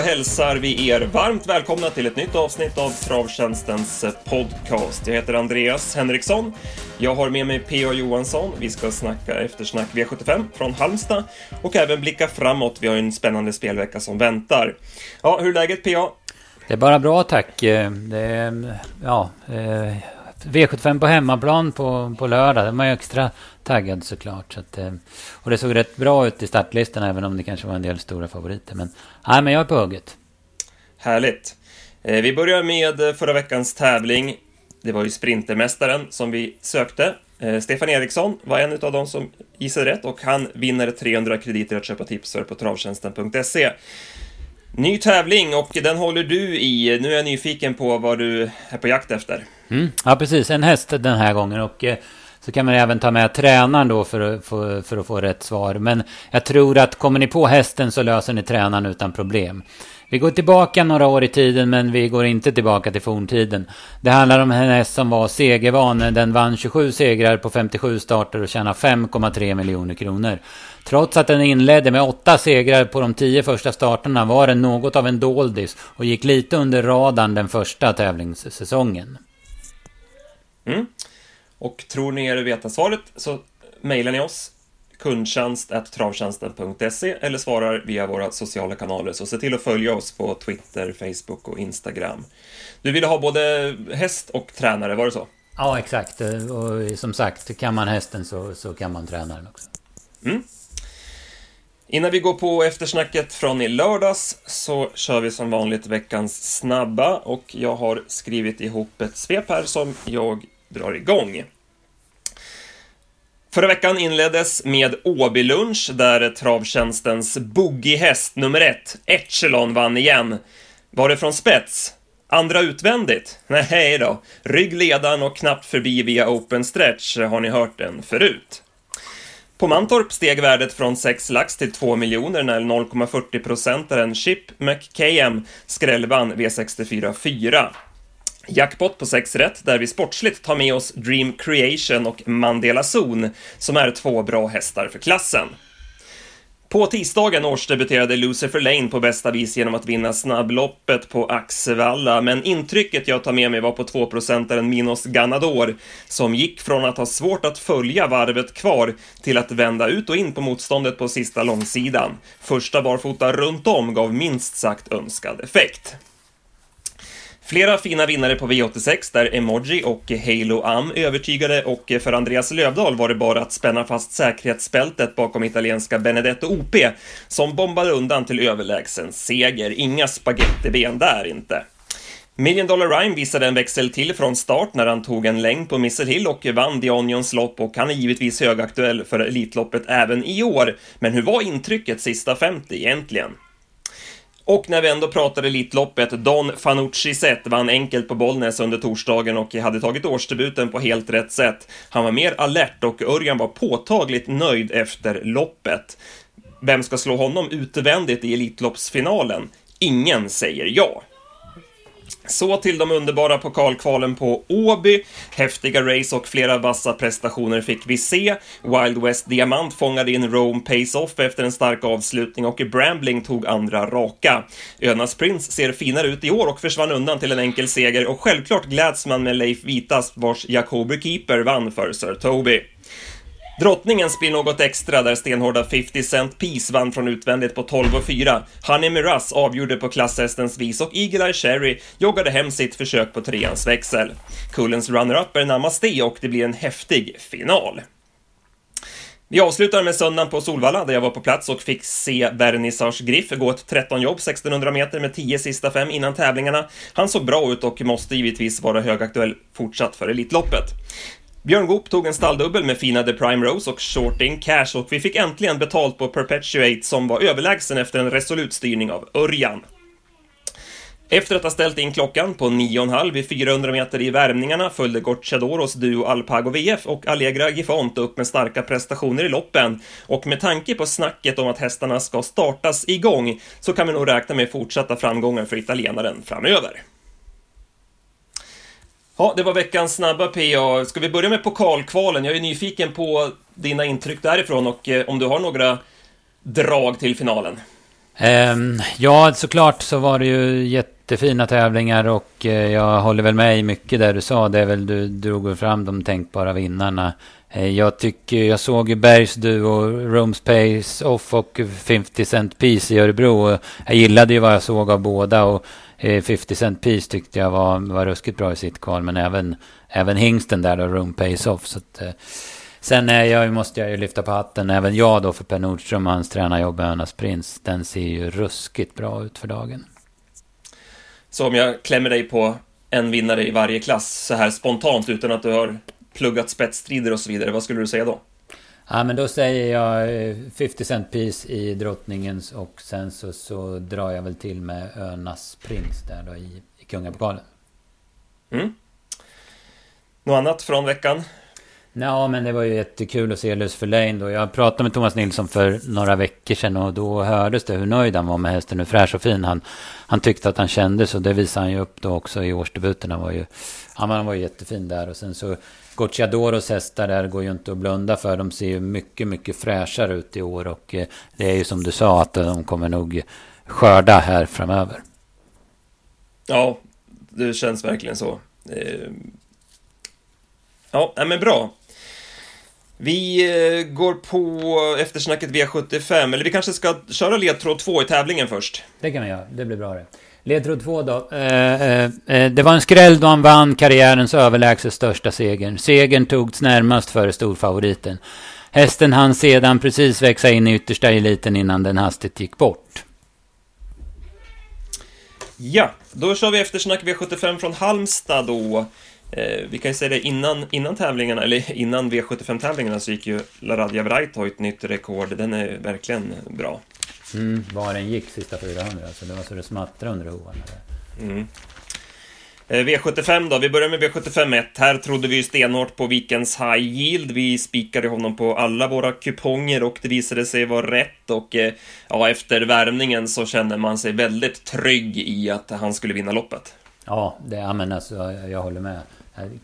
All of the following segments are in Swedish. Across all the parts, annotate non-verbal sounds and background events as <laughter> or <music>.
hälsar vi er varmt välkomna till ett nytt avsnitt av Travtjänstens eh, podcast. Jag heter Andreas Henriksson. Jag har med mig P.A. Johansson. Vi ska snacka eftersnack V75 från Halmstad och även blicka framåt. Vi har en spännande spelvecka som väntar. Ja, hur är läget P.A.? Det är bara bra tack. Eh, det är, mm, ja, eh, V75 på hemmaplan på, på lördag. Det var ju extra taggad såklart. Så att, eh, och det såg rätt bra ut i startlistan även om det kanske var en del stora favoriter. Men, nej, men jag är på hugget. Härligt. Vi börjar med förra veckans tävling. Det var ju Sprintermästaren som vi sökte. Stefan Eriksson var en av de som gissade rätt och han vinner 300 krediter att köpa tips för på travtjänsten.se. Ny tävling och den håller du i. Nu är jag nyfiken på vad du är på jakt efter. Mm. Ja, precis. En häst den här gången. Och eh, så kan man även ta med tränaren då för, för, för att få rätt svar. Men jag tror att kommer ni på hästen så löser ni tränaren utan problem. Vi går tillbaka några år i tiden men vi går inte tillbaka till forntiden. Det handlar om en häst som var segervan. Den vann 27 segrar på 57 starter och tjänade 5,3 miljoner kronor. Trots att den inledde med åtta segrar på de tio första starterna var den något av en doldis och gick lite under radarn den första tävlingssäsongen. Mm. Och tror ni er veta svaret så mejlar ni oss kundtjänst.travtjänsten.se eller svarar via våra sociala kanaler. Så se till att följa oss på Twitter, Facebook och Instagram. Du ville ha både häst och tränare, var det så? Ja, exakt. Och som sagt, kan man hästen så, så kan man tränaren också. Mm. Innan vi går på eftersnacket från i lördags så kör vi som vanligt veckans snabba och jag har skrivit ihop ett svep här som jag drar igång. Förra veckan inleddes med Åbylunch där travtjänstens boogiehäst nummer ett, Echelon, vann igen. Var det från spets? Andra utvändigt? <laughs> Nej då. ledan och knappt förbi via open stretch, har ni hört den förut? På Mantorp steg värdet från 6 lax till 2 miljoner när 0,40-procentaren Chip McKayem skrällvann V64 4. Jackpot på 6 rätt, där vi sportsligt tar med oss Dream Creation och Mandela Zone, som är två bra hästar för klassen. På tisdagen årsdebuterade Lucifer Lane på bästa vis genom att vinna snabbloppet på Axevalla, men intrycket jag tar med mig var på 2-procentaren Minos Ganador, som gick från att ha svårt att följa varvet kvar till att vända ut och in på motståndet på sista långsidan. Första barfota runt om gav minst sagt önskad effekt. Flera fina vinnare på V86 där Emoji och Halo Am övertygade och för Andreas Lövdahl var det bara att spänna fast säkerhetsbältet bakom italienska Benedetto OP som bombade undan till överlägsen seger. Inga spagettiben där inte. Million Dollar Rhyme visade en växel till från start när han tog en längd på Missile Hill och vann The Onions lopp och han är givetvis högaktuell för Elitloppet även i år. Men hur var intrycket sista 50 egentligen? Och när vi ändå pratar Elitloppet, Don Fanucci Zet vann enkelt på Bollnäs under torsdagen och hade tagit årsdebuten på helt rätt sätt. Han var mer alert och Örjan var påtagligt nöjd efter loppet. Vem ska slå honom utvändigt i Elitloppsfinalen? Ingen säger ja. Så till de underbara pokalkvalen på Åby. Häftiga race och flera vassa prestationer fick vi se. Wild West Diamant fångade in Rome Pace Off efter en stark avslutning och Brambling tog andra raka. Önas Prince ser finare ut i år och försvann undan till en enkel seger och självklart gläds man med Leif Vitas vars Jacobi Keeper vann för Sir Toby. Drottningens blir något extra där stenhårda 50 Cent Piece vann från utvändigt på 12 och 4. Honey Miraz avgjorde på klasshästens vis och Eagle Eye Cherry joggade hem sitt försök på treans växel. Kullens runner-up är Namaste och det blir en häftig final. Vi avslutar med söndagen på Solvalla där jag var på plats och fick se Vernissage Griff gå ett 13-jobb 1600 meter med 10 sista fem innan tävlingarna. Han såg bra ut och måste givetvis vara högaktuell fortsatt för Elitloppet. Björn Goop tog en stalldubbel med fina The Prime Rose och Shorting Cash och vi fick äntligen betalt på Perpetuate som var överlägsen efter en resolut styrning av Örjan. Efter att ha ställt in klockan på 9,5 vid 400 meter i värmningarna följde Gocciadoros duo Alpago VF och Allegra Gifont upp med starka prestationer i loppen. Och med tanke på snacket om att hästarna ska startas igång så kan vi nog räkna med fortsatta framgångar för italienaren framöver. Ja, det var veckans snabba PA. Ska vi börja med pokalkvalen? Jag är nyfiken på dina intryck därifrån och eh, om du har några drag till finalen. Um, ja, såklart så var det ju jättefina tävlingar och uh, jag håller väl med i mycket där du sa. Det är väl du drog fram de tänkbara vinnarna. Uh, jag tycker, jag såg ju Bergs duo, Rooms Pace Off och 50 Cent Piece i Örebro. Jag gillade ju vad jag såg av båda och Eh, 50 Cent Piece tyckte jag var, var ruskigt bra i sitt kval. Men även, även hingsten där då, Room Pace Off. Så att, eh, Sen är jag, måste jag ju lyfta på hatten, även jag då för Per Nordström och hans tränarjobb Önas Prins. Den ser ju ruskigt bra ut för dagen. Så om jag klämmer dig på en vinnare i varje klass så här spontant utan att du har pluggat spetsstrider och så vidare, vad skulle du säga då? Ja men då säger jag 50 Cent Piece i Drottningens och sen så, så drar jag väl till med Önas Prins där då i, i Kungapokalen. Mm. Något annat från veckan? Ja, men det var ju jättekul att se Lucifer Lane då. Jag pratade med Thomas Nilsson för några veckor sedan och då hördes det hur nöjd han var med hästen. Hur fräsch och fin han, han tyckte att han kände så det visade han ju upp då också i årsdebuten. Han var ju, han var ju jättefin där och sen så Gocciadoros hästar där går ju inte att blunda för. De ser ju mycket, mycket fräschare ut i år och eh, det är ju som du sa att de kommer nog skörda här framöver. Ja, det känns verkligen så. Eh, ja, men bra. Vi eh, går på eftersnacket V75, eller vi kanske ska köra ledtråd 2 i tävlingen först. Det kan vi göra, det blir bra det. Ledtråd två då. Eh, eh, eh, det var en skräll då han vann karriärens överlägset största seger. Segern togs närmast före storfavoriten. Hästen hann sedan precis växa in i yttersta eliten innan den hastigt gick bort. Ja, då kör vi eftersnack V75 från Halmstad då. Eh, vi kan ju säga det innan, innan tävlingarna, eller innan V75-tävlingarna så gick ju Laradja Vrajto ett nytt rekord. Den är verkligen bra. Mm, var den gick sista 400, så det var så det smattrade under hovarna. Mm. Eh, V75 då, vi börjar med V75 1. Här trodde vi ju stenhårt på Vikens High Yield. Vi spikade honom på alla våra kuponger och det visade sig vara rätt. Och eh, ja, efter värmningen så kände man sig väldigt trygg i att han skulle vinna loppet. Ja, det, ja men alltså, jag håller med.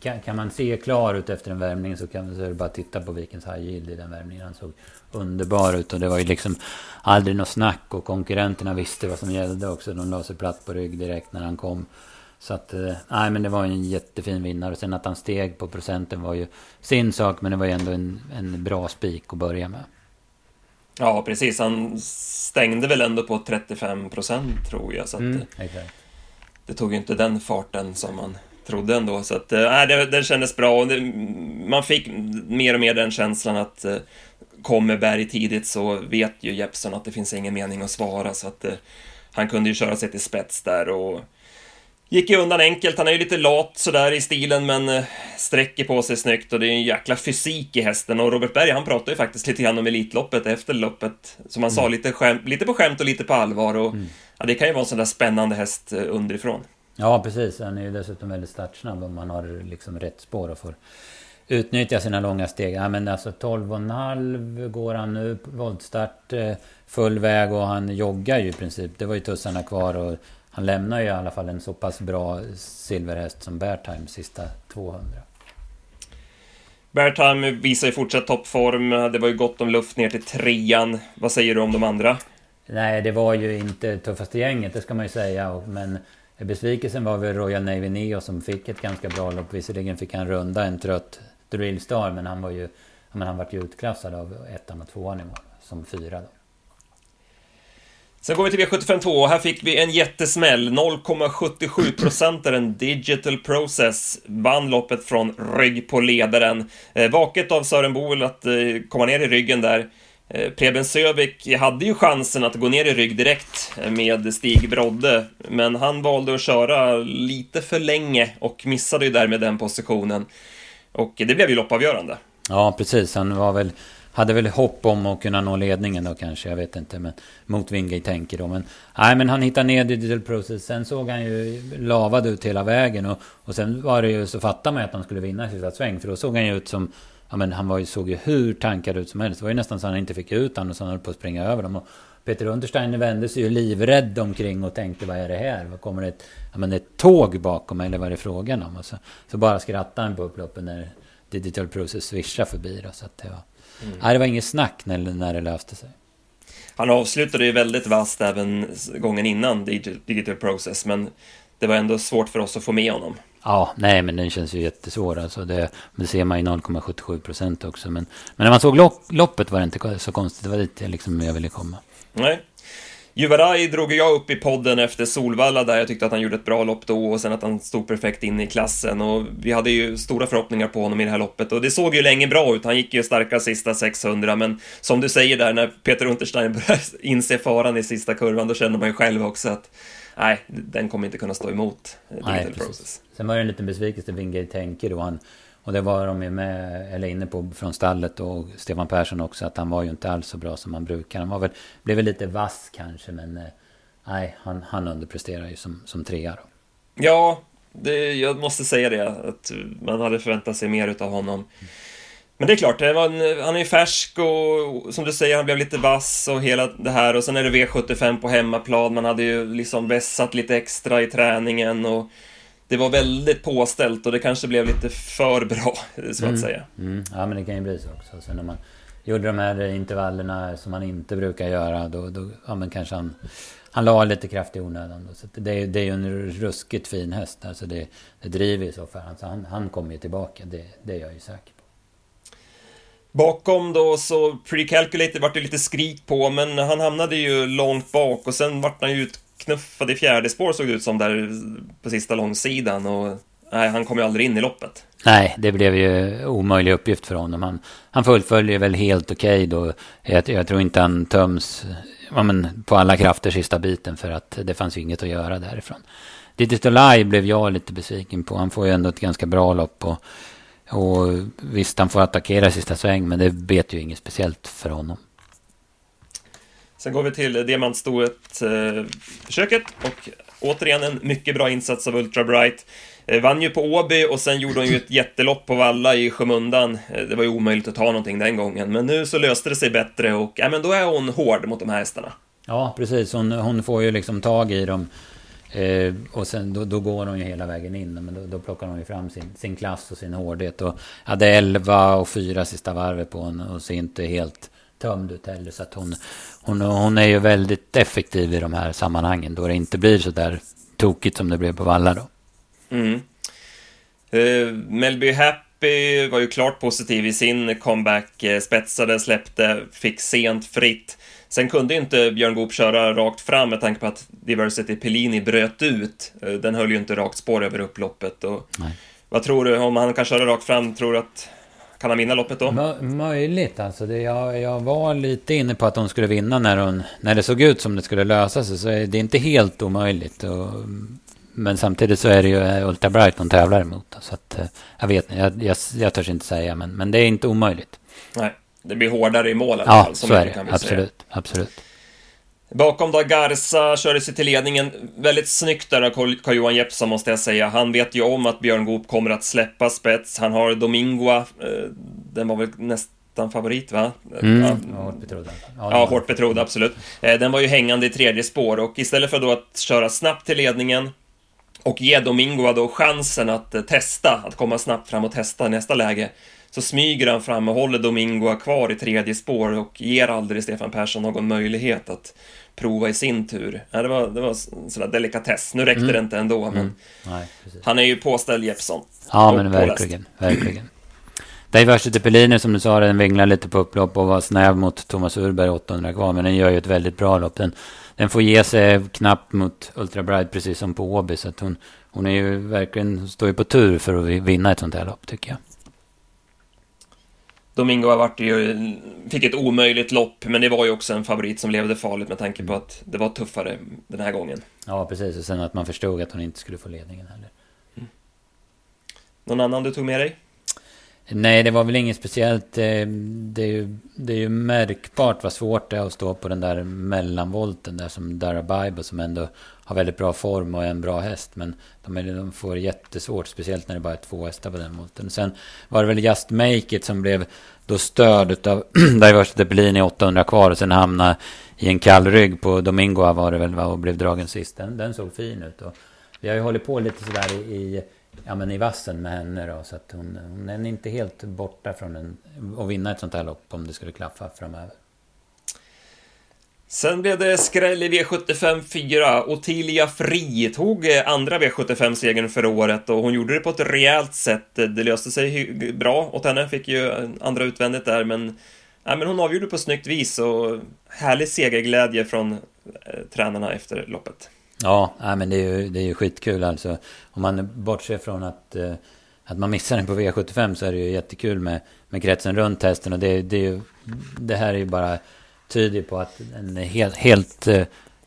Kan, kan, man se klar ut efter en värmning så kan man bara titta på Vikens High Yield i den värmningen. Han såg underbar ut och det var ju liksom aldrig något snack och konkurrenterna visste vad som gällde också. De la sig platt på rygg direkt när han kom. Så att, eh, nej men det var en jättefin vinnare. Och sen att han steg på procenten var ju sin sak, men det var ju ändå en, en bra spik att börja med. Ja, precis. Han stängde väl ändå på 35 procent tror jag. Så mm, det tog ju inte den farten som man trodde ändå. Så att, äh, det, det kändes bra och det, man fick mer och mer den känslan att äh, kommer Berg tidigt så vet ju Jeppson att det finns ingen mening att svara så att äh, han kunde ju köra sig till spets där och gick ju undan enkelt. Han är ju lite lat sådär i stilen men äh, sträcker på sig snyggt och det är en jäkla fysik i hästen och Robert Berg han pratade ju faktiskt lite grann om Elitloppet efter loppet. Som han mm. sa, lite, skämt, lite på skämt och lite på allvar och mm. ja, det kan ju vara en sån där spännande häst underifrån. Ja, precis. Han är ju dessutom väldigt startsnabb om man har liksom rätt spår och får utnyttja sina långa steg. Ja, men alltså 12,5 går han nu, voltstart, eh, full väg och han joggar ju i princip. Det var ju tussarna kvar och han lämnar ju i alla fall en så pass bra silverhäst som Beartime sista 200. Beartime visar ju fortsatt toppform. Det var ju gott om luft ner till trean. Vad säger du om de andra? Nej, det var ju inte tuffaste gänget, det ska man ju säga. Men Besvikelsen var väl Royal Navy Neo som fick ett ganska bra lopp. Visserligen fick han runda en trött Drillstar men han var ju men han var ju utklassad av ettan och tvåan i mål som fyra då. Sen går vi till V752 och här fick vi en jättesmäll. 0,77 procentaren Digital Process vann loppet från rygg på ledaren. Eh, vaket av Sören Boel att eh, komma ner i ryggen där. Eh, Preben Sövik hade ju chansen att gå ner i rygg direkt eh, med Stig Brodde, men han valde att köra lite för länge och missade ju därmed den positionen. Och det blev ju loppavgörande. Ja, precis. Han var väl, hade väl hopp om att kunna nå ledningen då kanske, jag vet inte, men mot Wingate tänker då. Men, nej, men han hittade ner Digital Process. Sen såg han ju lavad ut hela vägen och, och sen var det ju så fattade man att han skulle vinna i sista sväng, för då såg han ju ut som ja, men han var ju, såg ju hur tankad ut som helst. Det var ju nästan så han inte fick ut honom och så han höll på att springa över dem. Och Peter Untersteiner vände sig ju livrädd omkring och tänkte vad är det här? Vad kommer det ett, ja, men ett tåg bakom mig eller vad är det frågan om? Och så, så bara skrattade han på upploppen när Digital Process swishade förbi. Då, så det, var, mm. nej, det var inget snack när, när det löste sig. Han avslutade ju väldigt vasst även gången innan Digital Process, men det var ändå svårt för oss att få med honom. Ja, nej men den känns ju jättesvår. Alltså det, det ser man ju 0,77 procent också. Men, men när man såg loppet var det inte så konstigt. Det var dit jag, liksom jag ville komma. Nej. Juvaraj drog jag upp i podden efter Solvalla där jag tyckte att han gjorde ett bra lopp då och sen att han stod perfekt in i klassen och vi hade ju stora förhoppningar på honom i det här loppet och det såg ju länge bra ut. Han gick ju starka sista 600 men som du säger där när Peter Unterstein <laughs> börjar inse faran i sista kurvan då känner man ju själv också att nej, den kommer inte kunna stå emot nej, Process. Sen var det en liten besvikelse Wingate Tänker då. Han, och det var de ju med, eller inne på från stallet och Stefan Persson också, att han var ju inte alls så bra som han brukar. Han var väl, blev väl lite vass kanske, men eh, nej, han, han underpresterar ju som, som trea då. Ja, det, jag måste säga det, att man hade förväntat sig mer utav honom. Mm. Men det är klart, det en, han är ju färsk och som du säger, han blev lite vass och hela det här och sen är det V75 på hemmaplan. Man hade ju liksom vässat lite extra i träningen och det var väldigt påställt och det kanske blev lite för bra, <laughs> så att mm. säga. Mm. Ja, men det kan ju bli så också. Sen när man gjorde de här intervallerna som man inte brukar göra, då, då ja, men kanske han, han la lite kraft i onödan. Då. Så det, det är ju en ruskigt fin häst. Alltså det, det driver i så fall. Alltså han, han kommer ju tillbaka, det, det är jag ju säker på. Bakom då så Precalculated vart det lite skrik på, men han hamnade ju långt bak och sen vart han ju utknuffad i fjärde spår såg det ut som där på sista långsidan och nej, han kom ju aldrig in i loppet. Nej, det blev ju omöjlig uppgift för honom. Han, han fullföljer väl helt okej okay då. Jag, jag, tror inte han töms ja, men, på alla krafter sista biten för att det fanns ju inget att göra därifrån. Digital Eye blev jag lite besviken på. Han får ju ändå ett ganska bra lopp och och visst, han får attackera sista sväng, men det vet ju inget speciellt för honom. Sen går vi till diamantstoet-försöket eh, och återigen en mycket bra insats av Ultra Bright. Eh, vann ju på Åby och sen gjorde hon ju ett jättelopp på Valla i skymundan. Eh, det var ju omöjligt att ta någonting den gången, men nu så löste det sig bättre och ja, men då är hon hård mot de här hästarna. Ja, precis. Hon, hon får ju liksom tag i dem Eh, och sen då, då, går hon ju hela vägen in. Men då, då plockar hon ju fram sin, sin klass och sin hårdhet. Och hade 11 och 4 sista varvet på henne. Och ser inte helt tömd ut heller. Så att hon, hon, hon är ju väldigt effektiv i de här sammanhangen. Då det inte blir så där tokigt som det blev på Valla då. Mm. Uh, Melby Happy var ju klart positiv i sin comeback. Eh, spetsade, släppte, fick sent fritt. Sen kunde inte Björn Goop köra rakt fram med tanke på att Diversity Pellini bröt ut. Eh, den höll ju inte rakt spår över upploppet. Och vad tror du, om han kan köra rakt fram, tror du att kan han vinna loppet då? Mö möjligt alltså. Det, jag, jag var lite inne på att hon skulle vinna när, hon, när det såg ut som det skulle lösa sig. Så är det inte helt omöjligt. Och, men samtidigt så är det ju Ultra Bright hon tävlar emot. Så att, eh, jag vet jag, jag, jag törs inte säga. Men, men det är inte omöjligt. Nej det blir hårdare i mål i alla fall. så är det. Absolut, säga. absolut. Bakom då Garza körde sig till ledningen. Väldigt snyggt där av Carl-Johan Jeppsson måste jag säga. Han vet ju om att Björn Goop kommer att släppa spets. Han har Domingoa. Eh, den var väl nästan favorit va? Mm. Ja, hårt betrodd. Ja, ja hårt betrodd, absolut. Eh, den var ju hängande i tredje spår och istället för då att köra snabbt till ledningen och ge Domingoa då chansen att eh, testa, att komma snabbt fram och testa nästa läge så smyger han fram och håller Domingo kvar i tredje spår och ger aldrig Stefan Persson någon möjlighet att prova i sin tur. Ja, det var, det var en sån där delikatess. Nu räckte mm. det inte ändå, men mm. Nej, han är ju påställd Jeppsson. Ja, men verkligen, verkligen. Diversity Pellini som du sa, den vinglar lite på upplopp och var snäv mot Thomas Urberg 800 kvar. Men den gör ju ett väldigt bra lopp. Den, den får ge sig knappt mot Ultra Bride precis som på Åby. Så att hon, hon är ju verkligen, står ju på tur för att vinna ett sånt här lopp tycker jag. Domingo har varit ju, fick ett omöjligt lopp, men det var ju också en favorit som levde farligt med tanke på att det var tuffare den här gången. Ja, precis. Och sen att man förstod att hon inte skulle få ledningen heller. Mm. Någon annan du tog med dig? Nej, det var väl inget speciellt. Eh, det är ju, det är ju märkbart vad svårt det är att stå på den där mellanvolten där som Darabibo som ändå har väldigt bra form och är en bra häst. Men de, är, de får jättesvårt, speciellt när det bara är två hästar på den volten. Sen var det väl Just Make It som blev då störd av Diversity Bellini 800 kvar och sen hamnade i en kall rygg på Domingo var det väl va, och blev dragen sist. Den, den såg fin ut. Och vi har ju hållit på lite sådär i, i ja, men i vassen med henne då. Så att hon, hon är inte helt borta från en, att vinna ett sånt här lopp om det skulle klaffa framöver. Sen blev det skräll i V75 4. Ottilia Fri tog eh, andra V75-segern för året och hon gjorde det på ett rejält sätt. Det löste sig bra åt henne, fick ju andra utvändigt där, men, ja, men hon avgjorde på snyggt vis och härlig segerglädje från eh, tränarna efter loppet. Ja, men det är ju, det är ju skitkul alltså. Om man bortser från att, eh, att man missar den på V75 så är det ju jättekul med, med kretsen runt hästen. Och det, det, är ju, det här är ju bara tyder på att en helt, helt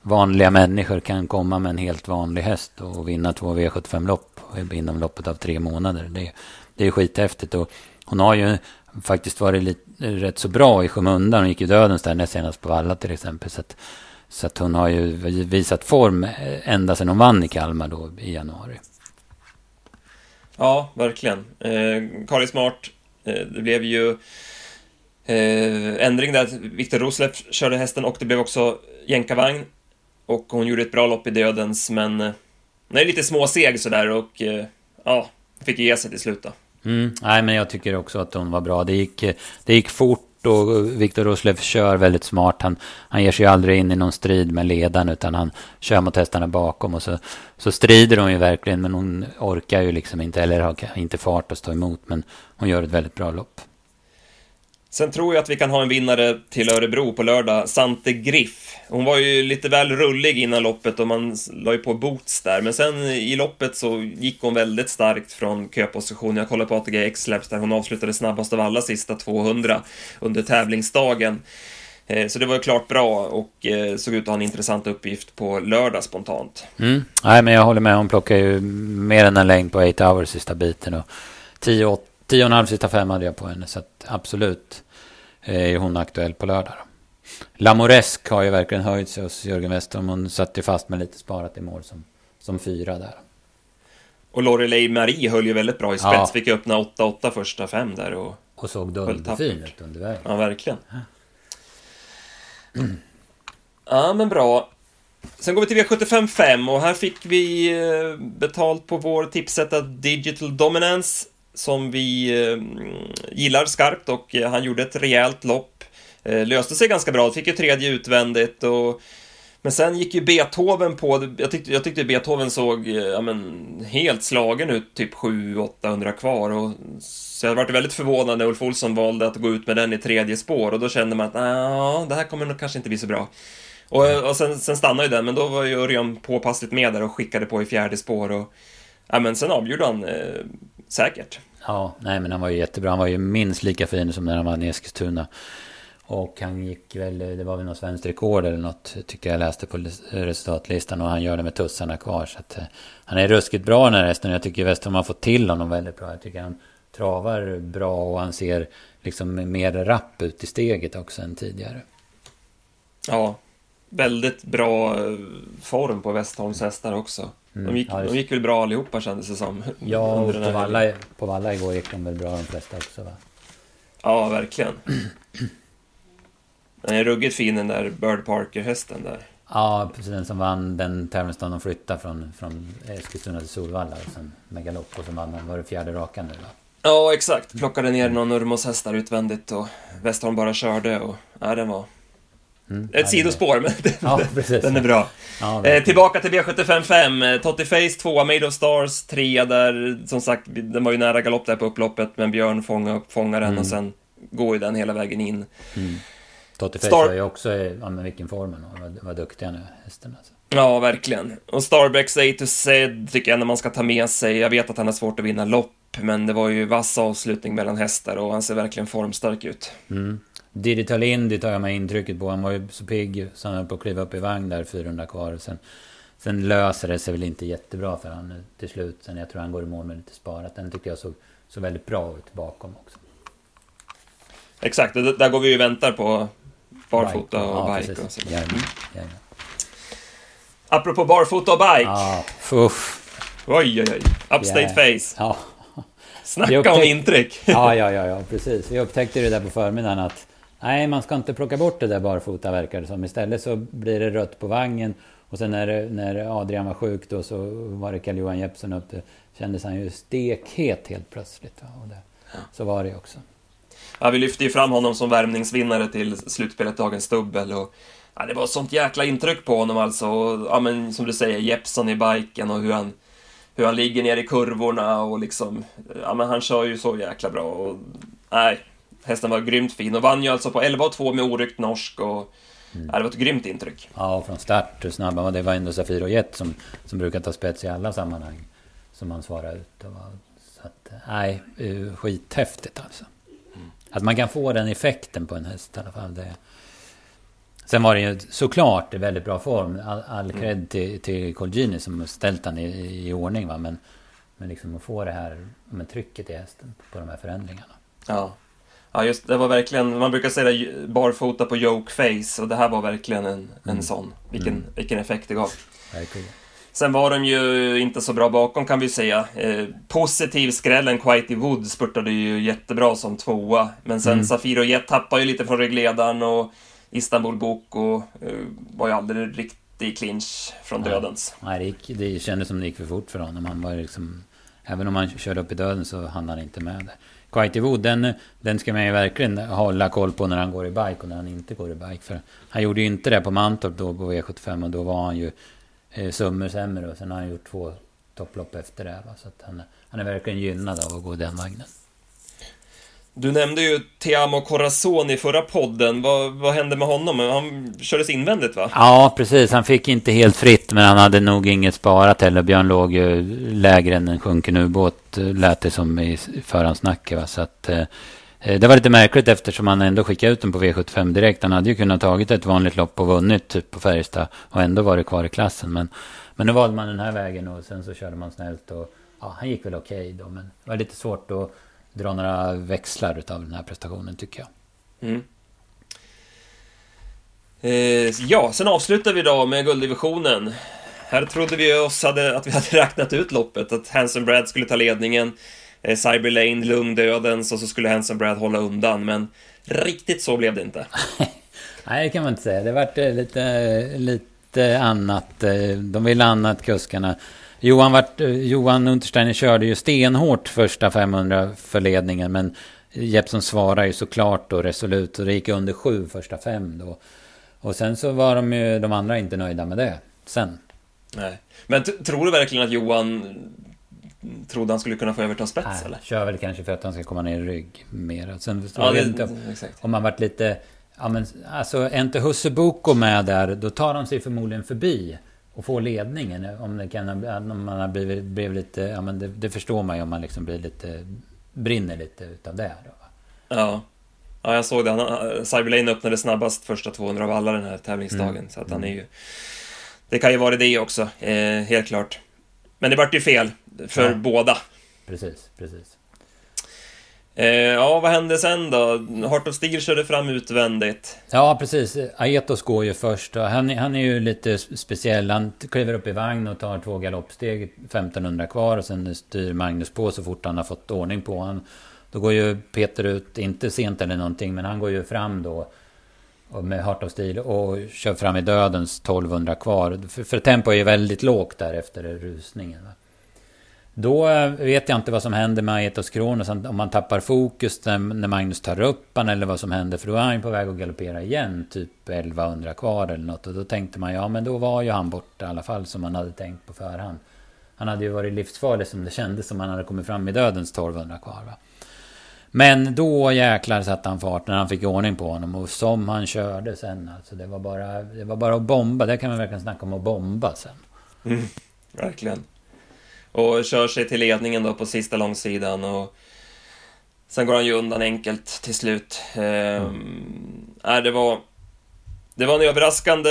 vanliga människor kan komma med en helt vanlig häst och vinna två V75-lopp inom loppet av tre månader. Det, det är skithäftigt. Och hon har ju faktiskt varit lite, rätt så bra i skymundan. Hon gick ju dödens där näst senast på Valla till exempel. Så att, så att hon har ju visat form ända sedan hon vann i Kalmar då i januari. Ja, verkligen. Eh, Kari Smart, eh, det blev ju Eh, ändring där. Viktor Roslev körde hästen och det blev också jänkarvagn. Och hon gjorde ett bra lopp i dödens, men eh, Hon är lite småseg sådär och eh, ja, fick ge sig till slut då. Mm, nej, men jag tycker också att hon var bra. Det gick, det gick fort och Viktor Roslev kör väldigt smart. Han, han ger sig aldrig in i någon strid med ledaren utan han kör mot hästarna bakom och så, så strider hon ju verkligen men hon orkar ju liksom inte eller har inte fart att stå emot men hon gör ett väldigt bra lopp. Sen tror jag att vi kan ha en vinnare till Örebro på lördag, Sante Griff. Hon var ju lite väl rullig innan loppet och man la ju på boots där, men sen i loppet så gick hon väldigt starkt från köposition. Jag kollade på ATG X-Labs där hon avslutade snabbast av alla sista 200 under tävlingsdagen. Eh, så det var ju klart bra och eh, såg ut att ha en intressant uppgift på lördag spontant. Mm. Nej, men jag håller med. Hon plockar ju mer än en längd på 8 hours sista biten och 10 10 och en halv sista fem hade jag på henne. Så att absolut är hon aktuell på lördag. Lamoresk har ju verkligen höjt sig hos Jörgen Westholm. Hon satt ju fast med lite sparat i mål som, som fyra där. Och Lorelei Marie höll ju väldigt bra i spets. Ja. Fick öppna 8-8 första fem där. Och, och såg dunderfin ut under vägen. Ja, verkligen. Ja, <clears throat> men bra. Sen går vi till V75 5 och här fick vi eh, betalt på vår tipsetta Digital Dominance som vi eh, gillar skarpt och eh, han gjorde ett rejält lopp. Eh, löste sig ganska bra, fick ju tredje utvändigt och men sen gick ju Beethoven på, jag tyckte, jag tyckte Beethoven såg ja, men, helt slagen ut, typ 700-800 kvar. Och, så jag varit väldigt förvånad när Ulf Olsson valde att gå ut med den i tredje spår och då kände man att ja, det här kommer nog kanske inte bli så bra. Och, och sen, sen stannade ju den, men då var ju Örjan påpassligt med där och skickade på i fjärde spår. Och, ja, men sen avgjorde han eh, säkert. Ja, nej men han var ju jättebra. Han var ju minst lika fin som när han vann i Eskilstuna. Och han gick väl, det var väl något svenskt rekord eller något, tycker jag läste på resultatlistan. Och han gör det med tussarna kvar. Så att, eh, han är ruskigt bra den här hästen. Jag tycker Westholm har fått till honom väldigt bra. Jag tycker han travar bra och han ser liksom mer rapp ut i steget också än tidigare. Ja, väldigt bra eh, form på Westholms hästar också. Mm. De, gick, ja, de gick väl bra allihopa kändes det som. <laughs> Ja, och på Valla, på Valla igår gick de väl bra de flesta också va? Ja, verkligen. <clears throat> Den är ruggigt fin den där Bird Parker-hästen där. Ja, precis den som vann den tävlingsdagen de flyttade från, från Eskilstuna till Solvalla och sen med galopp och så vann den, var det fjärde raka nu va? Ja, exakt. Plockade ner någon Urmos hästar utvändigt och Westholm bara körde och... Ja, den var... Mm, Ett sidospår, men <laughs> den, ja, den är bra. Ja, eh, tillbaka till V755. Eh, Totti Face 2, Made of Stars 3 där, som sagt, den var ju nära galopp där på upploppet, men Björn fångade upp fångaren mm. och sen går ju den hela vägen in. Mm. Totti Face Star... var ju också, ja men vilken form han var, var duktiga nu, hästen alltså. Ja, verkligen. Och Starbreaks A to Z tycker jag när man ska ta med sig. Jag vet att han har svårt att vinna lopp, men det var ju vass avslutning mellan hästar och han ser verkligen formstark ut. Mm. Digital Indy tar jag mig intrycket på. Han var ju så pigg så han höll på att kliva upp i vagn där 400 kvar. Sen, sen löser det sig väl inte jättebra för han till slut. Sen jag tror han går i mål med lite sparat. Den tycker jag såg så väldigt bra ut bakom också. Exakt, där går vi ju väntar på barfota och ja, bike. Och så. Jajamän, jajamän. Apropå barfota och bike. Ja, uff. Oj, oj, oj. Upstate yeah. face. Ja. Snacka upptäck... om intryck! ja, ja, ja, ja, precis. Vi upptäckte det där på förmiddagen att nej, man ska inte plocka bort det där barfota verkar det som. Istället så blir det rött på vagnen. Och sen när, när Adrian var sjuk då så var det Carl-Johan Jeppsson upp. Det kändes han ju stekhet helt plötsligt. Och det, så var det också. Ja, vi lyfte ju fram honom som värmningsvinnare till slutspelet Dagens Dubbel och ja, det var sånt jäkla intryck på honom alltså. Och, ja, men som du säger, Jeppson i biken och hur han, hur han ligger ner i kurvorna och liksom, ja men han kör ju så jäkla bra och nej, hästen var grymt fin och vann ju alltså på 11 2 med oryckt norsk och mm. ja, det var ett grymt intryck. Ja, från start hur snabb han var. Det var ändå Safir och Jet som, som brukar ta spets i alla sammanhang som han svarade ut. Så att, nej, skithäftigt alltså. Mm. Att man kan få den effekten på en häst i alla fall. Det, Sen var det ju såklart i väldigt bra form. All, all mm. cred till, till Colgini som ställt den i, i ordning. Va? Men, men liksom att få det här med trycket i hästen på de här förändringarna. Ja. Ja, just det var verkligen, man brukar säga barfota på joke face och det här var verkligen en, en mm. sån. Vilken, mm. vilken effekt det gav. Verkligen. Sen var de ju inte så bra bakom kan vi säga. Eh, positiv skrällen Quitey Wood spurtade ju jättebra som tvåa. Men sen mm. Safir och Jet tappade ju lite från regledaren och Istanbul Boko eh, var ju aldrig riktigt i clinch från dödens. Nej, det, gick, det kändes som det gick för fort för honom. Han var liksom, även om han körde upp i döden så hann han inte med det. Quitey Wood, den, den ska man ju verkligen hålla koll på när han går i bike och när han inte går i bike. För han gjorde ju inte det på Mantorp då på V75 och då var han ju eh, summor sämre. Och sen har han gjort två topplopp efter det. Va? Så att han, han är verkligen gynnad av att gå den vagnen. Du nämnde ju Teamo Corazon i förra podden. Vad, vad hände med honom? Han kördes invändigt va? Ja, precis. Han fick inte helt fritt, men han hade nog inget sparat heller. Björn låg ju lägre än en sjunken ubåt, lät det som i förhandsnacket. Va? Så att, eh, det var lite märkligt eftersom han ändå skickade ut den på V75 direkt. Han hade ju kunnat tagit ett vanligt lopp och vunnit typ på Färjestad och ändå varit kvar i klassen. Men, men nu valde man den här vägen och sen så körde man snällt och ja, han gick väl okej okay då. Men det var lite svårt att dra några växlar av den här prestationen tycker jag. Mm. Eh, ja, sen avslutar vi då med gulddivisionen. Här trodde vi oss hade, att vi hade räknat ut loppet, att Hanson Brad skulle ta ledningen, eh, Cyber Lane, lugn dödens och så skulle Hanson Brad hålla undan, men riktigt så blev det inte. <laughs> Nej, det kan man inte säga. Det vart eh, lite, lite annat. Eh, de ville annat, kuskarna. Johan, vart, eh, Johan Untersteiner körde ju stenhårt första 500 för ledningen. Men Jeppson svarade ju såklart då resolut. Och det gick under sju första fem då. Och sen så var de ju de andra inte nöjda med det. Sen. Nej. Men tror du verkligen att Johan trodde han skulle kunna få överta spets Nej, eller? kör väl kanske för att han ska komma ner i rygg mer. Sen ja, det, inte om, om man varit lite... Ja men alltså, är inte Husse Boko med där, då tar de sig förmodligen förbi och få ledningen. Om, det kan, om man har blivit, blivit lite, ja men det, det, förstår man ju om man liksom blir lite, brinner lite utav det. Då, Ja. Ja, jag såg det. Han, Cyberlane öppnade snabbast första 200 av alla den här tävlingsdagen. Mm. Så att han är ju... Det kan ju vara det också, eh, helt klart. Men det vart ju fel för ja. båda. Precis, precis. Eh, ja, vad hände sen då? Heart of Steel körde fram utvändigt. Ja, precis. Aetos går ju först. Han, han är ju lite speciell. Han kliver upp i vagn och tar två galoppsteg, 1500 kvar och sen styr Magnus på så fort han har fått ordning på honom. Då går ju Peter ut, inte sent eller någonting, men han går ju fram då med Heart of Steel och kör fram i dödens 1200 kvar. För, för tempo är ju väldigt lågt där efter rusningen. Va? Då eh, vet jag inte vad som händer med Aetos Kronos, om man tappar fokus när Magnus tar upp han eller vad som händer. För då är han på väg att galoppera igen, typ 1100 kvar eller något. Och då tänkte man, ja men då var ju han borta i alla fall som man hade tänkt på förhand. Han hade ju varit livsfarlig som det kändes som han hade kommit fram i dödens 1200 kvar. Va? Men då jäklar satte han fart när han fick ordning på honom. Och som han körde sen alltså. Det var bara, det var bara att bomba. Det kan man verkligen snacka om att bomba sen. Mm, verkligen. Och kör sig till ledningen då på sista långsidan och sen går han ju undan enkelt till slut. Ehm, mm. det var... Det var en överraskande,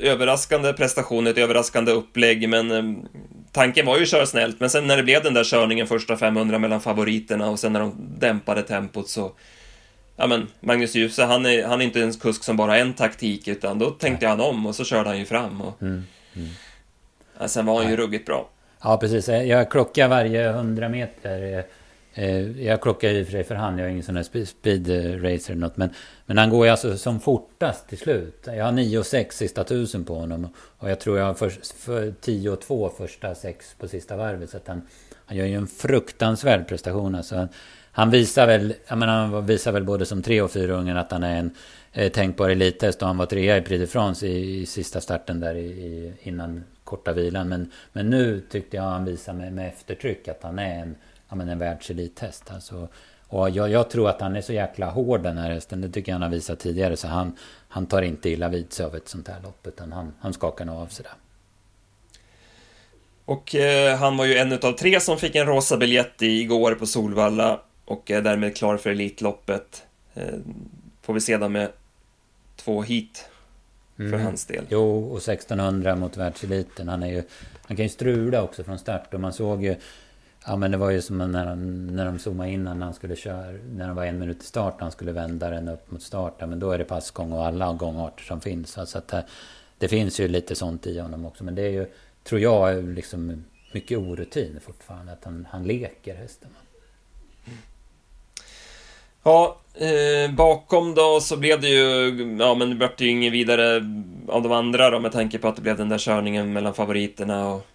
överraskande prestation, ett överraskande upplägg, men eh, tanken var ju att köra snällt. Men sen när det blev den där körningen första 500 mellan favoriterna och sen när de dämpade tempot så... Ja men, Magnus Djuse, han är, han är inte en kusk som bara har en taktik, utan då tänkte han om och så körde han ju fram. Och, mm. Mm. Ja, sen var han ju ruggigt bra. Ja, precis. Eh, jag klockar varje 100 meter. Eh, eh, jag klockar i och för sig för hand. Jag är ingen sån här speed racer eller något. Men, men han går ju alltså som fortast till slut. Jag har 9.6 sista tusen på honom. Och jag tror jag har för, för första sex på sista varvet. Så att han, han gör ju en fruktansvärd prestation. Alltså, han visar väl, jag menar, han visar väl både som tre och fyra ungen att han är en eh, tänkbar elithäst. Och han var trea i Prix de France i, i sista starten där i, i, innan korta vilan. Men, men nu tyckte jag han visar med, med eftertryck att han är en, ja, men en världselithäst. Alltså, och jag, jag, tror att han är så jäkla hård den här hästen. Det tycker jag han har visat tidigare. Så han, han tar inte illa vid sig av ett sånt här lopp. Utan han, han skakar nog av sig det. Och eh, han var ju en av tre som fick en rosa biljett igår på Solvalla och är därmed klar för Elitloppet. Eh, får vi se då med två hit för mm. hans del. Jo, och 1600 mot världseliten. Han, är ju, han kan ju strula också från start och man såg ju Ja men det var ju som när, han, när de zoomade in när han skulle köra, när det var en minut i start han skulle vända den upp mot starten. Men då är det passgång och alla gångarter som finns. Så att det, det finns ju lite sånt i honom också. Men det är ju, tror jag, liksom mycket orutin fortfarande. Att han, han leker hästen. Ja, eh, bakom då så blev det ju, ja men det blev ju inget vidare av de andra då med tanke på att det blev den där körningen mellan favoriterna och...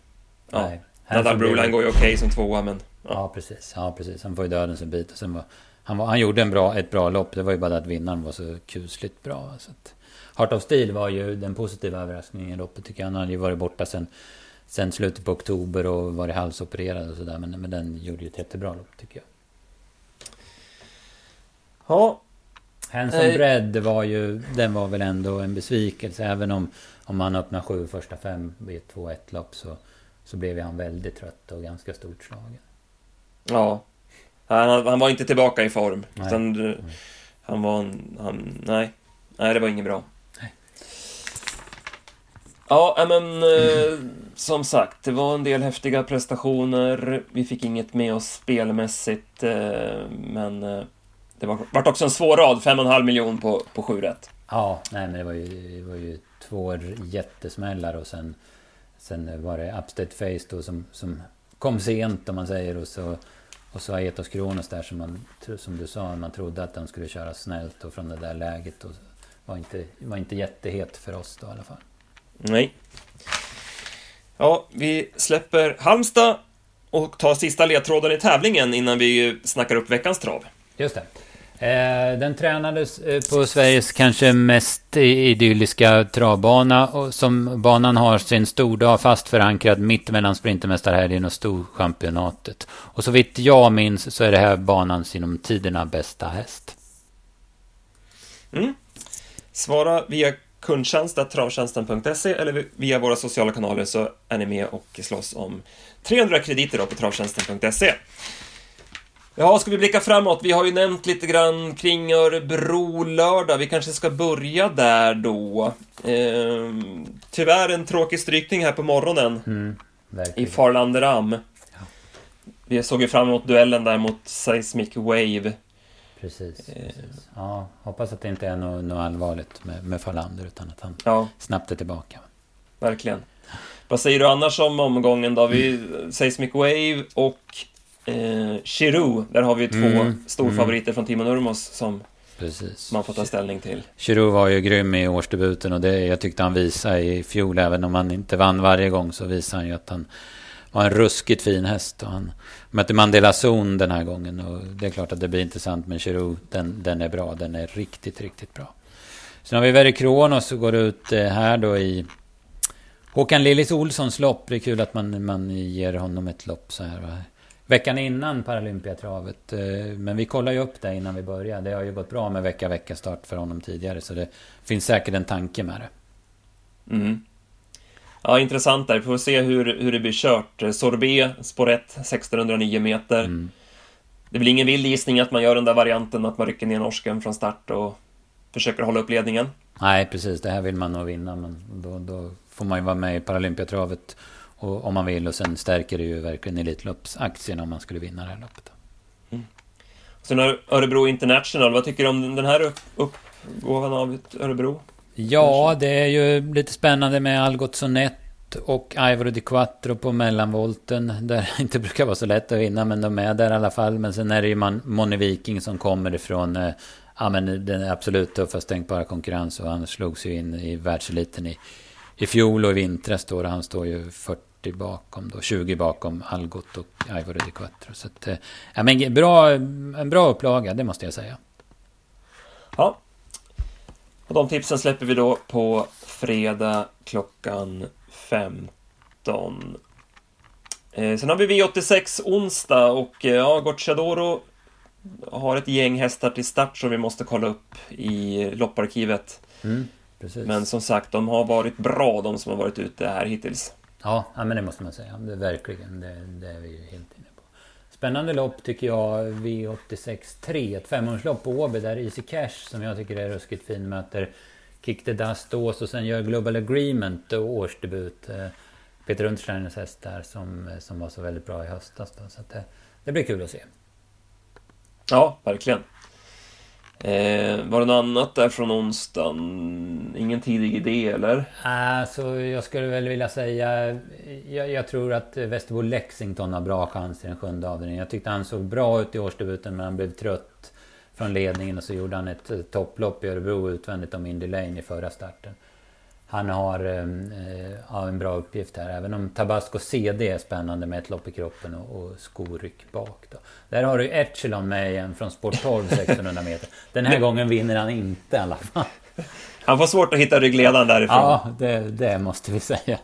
Ja, Nej. Nadal Broline går ju okej okay som tvåa men... Ja. ja. precis, ja precis. Han får ju dödens en bit och sen var... Han, var, han gjorde en bra, ett bra lopp, det var ju bara det att vinnaren var så kusligt bra. Så att, Heart of Steel var ju den positiva överraskningen i loppet tycker jag. Han hade ju varit borta sen, sen slutet på oktober och varit halsopererad och sådär. Men, men den gjorde ju ett jättebra lopp tycker jag. Ja. Hanson eh. Bread var ju, den var väl ändå en besvikelse. Även om, om man öppnar sju första fem ett 2-1 lopp så, så blev han väldigt trött och ganska stort slagen. Ja. Han, han var inte tillbaka i form. Nej. Utan. Han var, han, nej. Nej, det var inget bra. Ja, men eh, som sagt, det var en del häftiga prestationer. Vi fick inget med oss spelmässigt, eh, men eh, det var, vart också en svår rad, 5,5 miljon på, på 7 rätt. Ja, nej men det var ju, det var ju två jättesmällar och sen, sen var det Upstate Face då som, som kom sent om man säger och så och så Aetos Kronos där som, man, som du sa, man trodde att den skulle köra snällt och från det där läget och var inte, var inte jättehet för oss då i alla fall. Nej. Ja, vi släpper Halmstad och tar sista ledtråden i tävlingen innan vi snackar upp veckans trav. Just det. Eh, den tränades eh, på Sveriges kanske mest idylliska travbana. Och som banan har sin stordag fast förankrad mitt mellan Sprintermästarhelgen och Storchampionatet. Och så vitt jag minns så är det här banans genom tiderna bästa häst. Mm. Svara via kundtjänst travtjänsten.se eller via våra sociala kanaler så är ni med och slåss om 300 krediter på travtjänsten.se. Ja, ska vi blicka framåt? Vi har ju nämnt lite grann kring Örebro lördag. Vi kanske ska börja där då. Ehm, tyvärr en tråkig strykning här på morgonen. Mm, I Farlanderam. Ja. Vi såg ju fram emot duellen där mot Seismic Wave. Precis. Eh. precis. Ja, hoppas att det inte är något, något allvarligt med, med Farlander utan att han ja. snabbt är tillbaka. Verkligen. Vad säger du annars om omgången då? Vi, mm. Seismic Wave och eh, Chiru, där har vi två mm. storfavoriter mm. från Timo Nurmos som Precis. man får ta ställning till. Chiru var ju grym i årsdebuten och det jag tyckte han visade i fjol, även om han inte vann varje gång, så visade han ju att han var en ruskigt fin häst. Och han mötte Mandela Zon den här gången och det är klart att det blir intressant, men Chiru, den, den är bra. Den är riktigt, riktigt bra. Sen har vi Verre Kronos och går ut eh, här då i Håkan Lillis Olssons lopp. Det är kul att man, man ger honom ett lopp så här. Va? Veckan innan Paralympiatravet. Eh, men vi kollar ju upp det innan vi börjar. Det har ju gått bra med vecka-vecka start för honom tidigare. Så det finns säkert en tanke med det. Mm. Ja, intressant där. Vi får se hur, hur det blir kört. Sorbet, spår 1, 1609 meter. Mm. Det blir ingen vild gissning att man gör den där varianten att man rycker ner norsken från start och försöker hålla upp ledningen. Nej, precis. Det här vill man nog vinna, men då, då får man ju vara med i Paralympiatravet och, om man vill. Och sen stärker det ju verkligen Elitloppsaktien om man skulle vinna det här loppet. Mm. Sen Örebro International, vad tycker du om den här upp, uppgåvan av Örebro? Ja, det är ju lite spännande med Algot Sonett och Ivor Di Quattro på mellanvolten. Där <laughs> det inte brukar vara så lätt att vinna, men de är där i alla fall. Men sen är det ju Moni Viking som kommer ifrån eh, ja, men den absolut tuffaste tänkbara konkurrens. Och han slogs ju in i världseliten i, i fjol och i vintras. Då, han står ju 40 bakom då, 20 bakom Algot och Ivor di Quattro. Så att, eh, ja, men bra, en bra upplaga, det måste jag säga. Ja. Och de tipsen släpper vi då på fredag klockan 15. Eh, sen har vi V86 onsdag och eh, ja, Gocciadoro har ett gäng hästar till start som vi måste kolla upp i lopparkivet. Mm, men som sagt, de har varit bra de som har varit ute här hittills. Ja, men det måste man säga. Det, verkligen, det, det är vi ju helt inne på. Spännande lopp tycker jag, V86 3. Ett femårslopp på Åby där Easy Cash som jag tycker är ruskigt fin möter Kick the Dust Ås och sen gör Global Agreement årsdebut. Eh, Peter Untersteiners häst där som, som var så väldigt bra i höstas. Då, så det, det blir kul att se. Ja, verkligen. Eh, var det något annat där från onsdagen? Ingen tidig idé eller? Alltså, jag skulle väl vilja säga... Jag, jag tror att Västerbo Lexington har bra chans i den sjunde avdelningen. Jag tyckte han såg bra ut i årsdebuten men han blev trött från ledningen och så gjorde han ett topplopp i Örebro utvändigt om Indy Lane i förra starten han har eh, en bra uppgift här. Även om Tabasco CD är spännande med ett lopp i kroppen och, och skoryck bak. Då. Där har du Echelon med igen från Sport 12 1600 meter. Den här gången vinner han inte i alla fall. Han får svårt att hitta ryggledaren därifrån. Ja, det, det måste vi säga.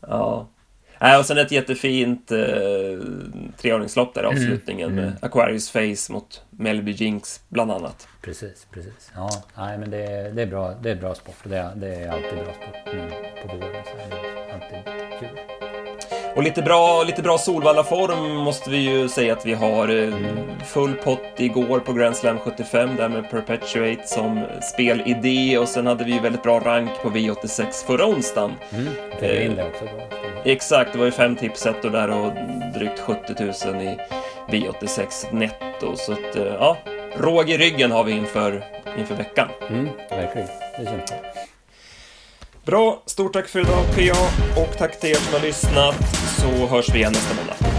Ja. Äh, och sen ett jättefint eh, treordningslopp där, mm, avslutningen mm, mm. med Aquarius Face mot Melby Jinx bland annat. Precis, precis. Ja, nej, men det, det, är bra, det är bra sport. Det, det är alltid bra sport nu på våren. Så är det alltid kul. Och lite bra, lite bra Solvalla-form måste vi ju säga att vi har. Eh. Full pott igår på Grand Slam 75 där med Perpetuate som spelidé och sen hade vi ju väldigt bra rank på V86 förra onsdagen. Mm, in det också då. Exakt, det var ju fem tipsettor där och drygt 70 000 i V86 netto. Så att, eh, ja, råg i ryggen har vi inför, inför veckan. Mm, verkligen, det känns bra. Bra, stort tack för idag PA och tack till er som har lyssnat så hörs vi igen nästa måndag.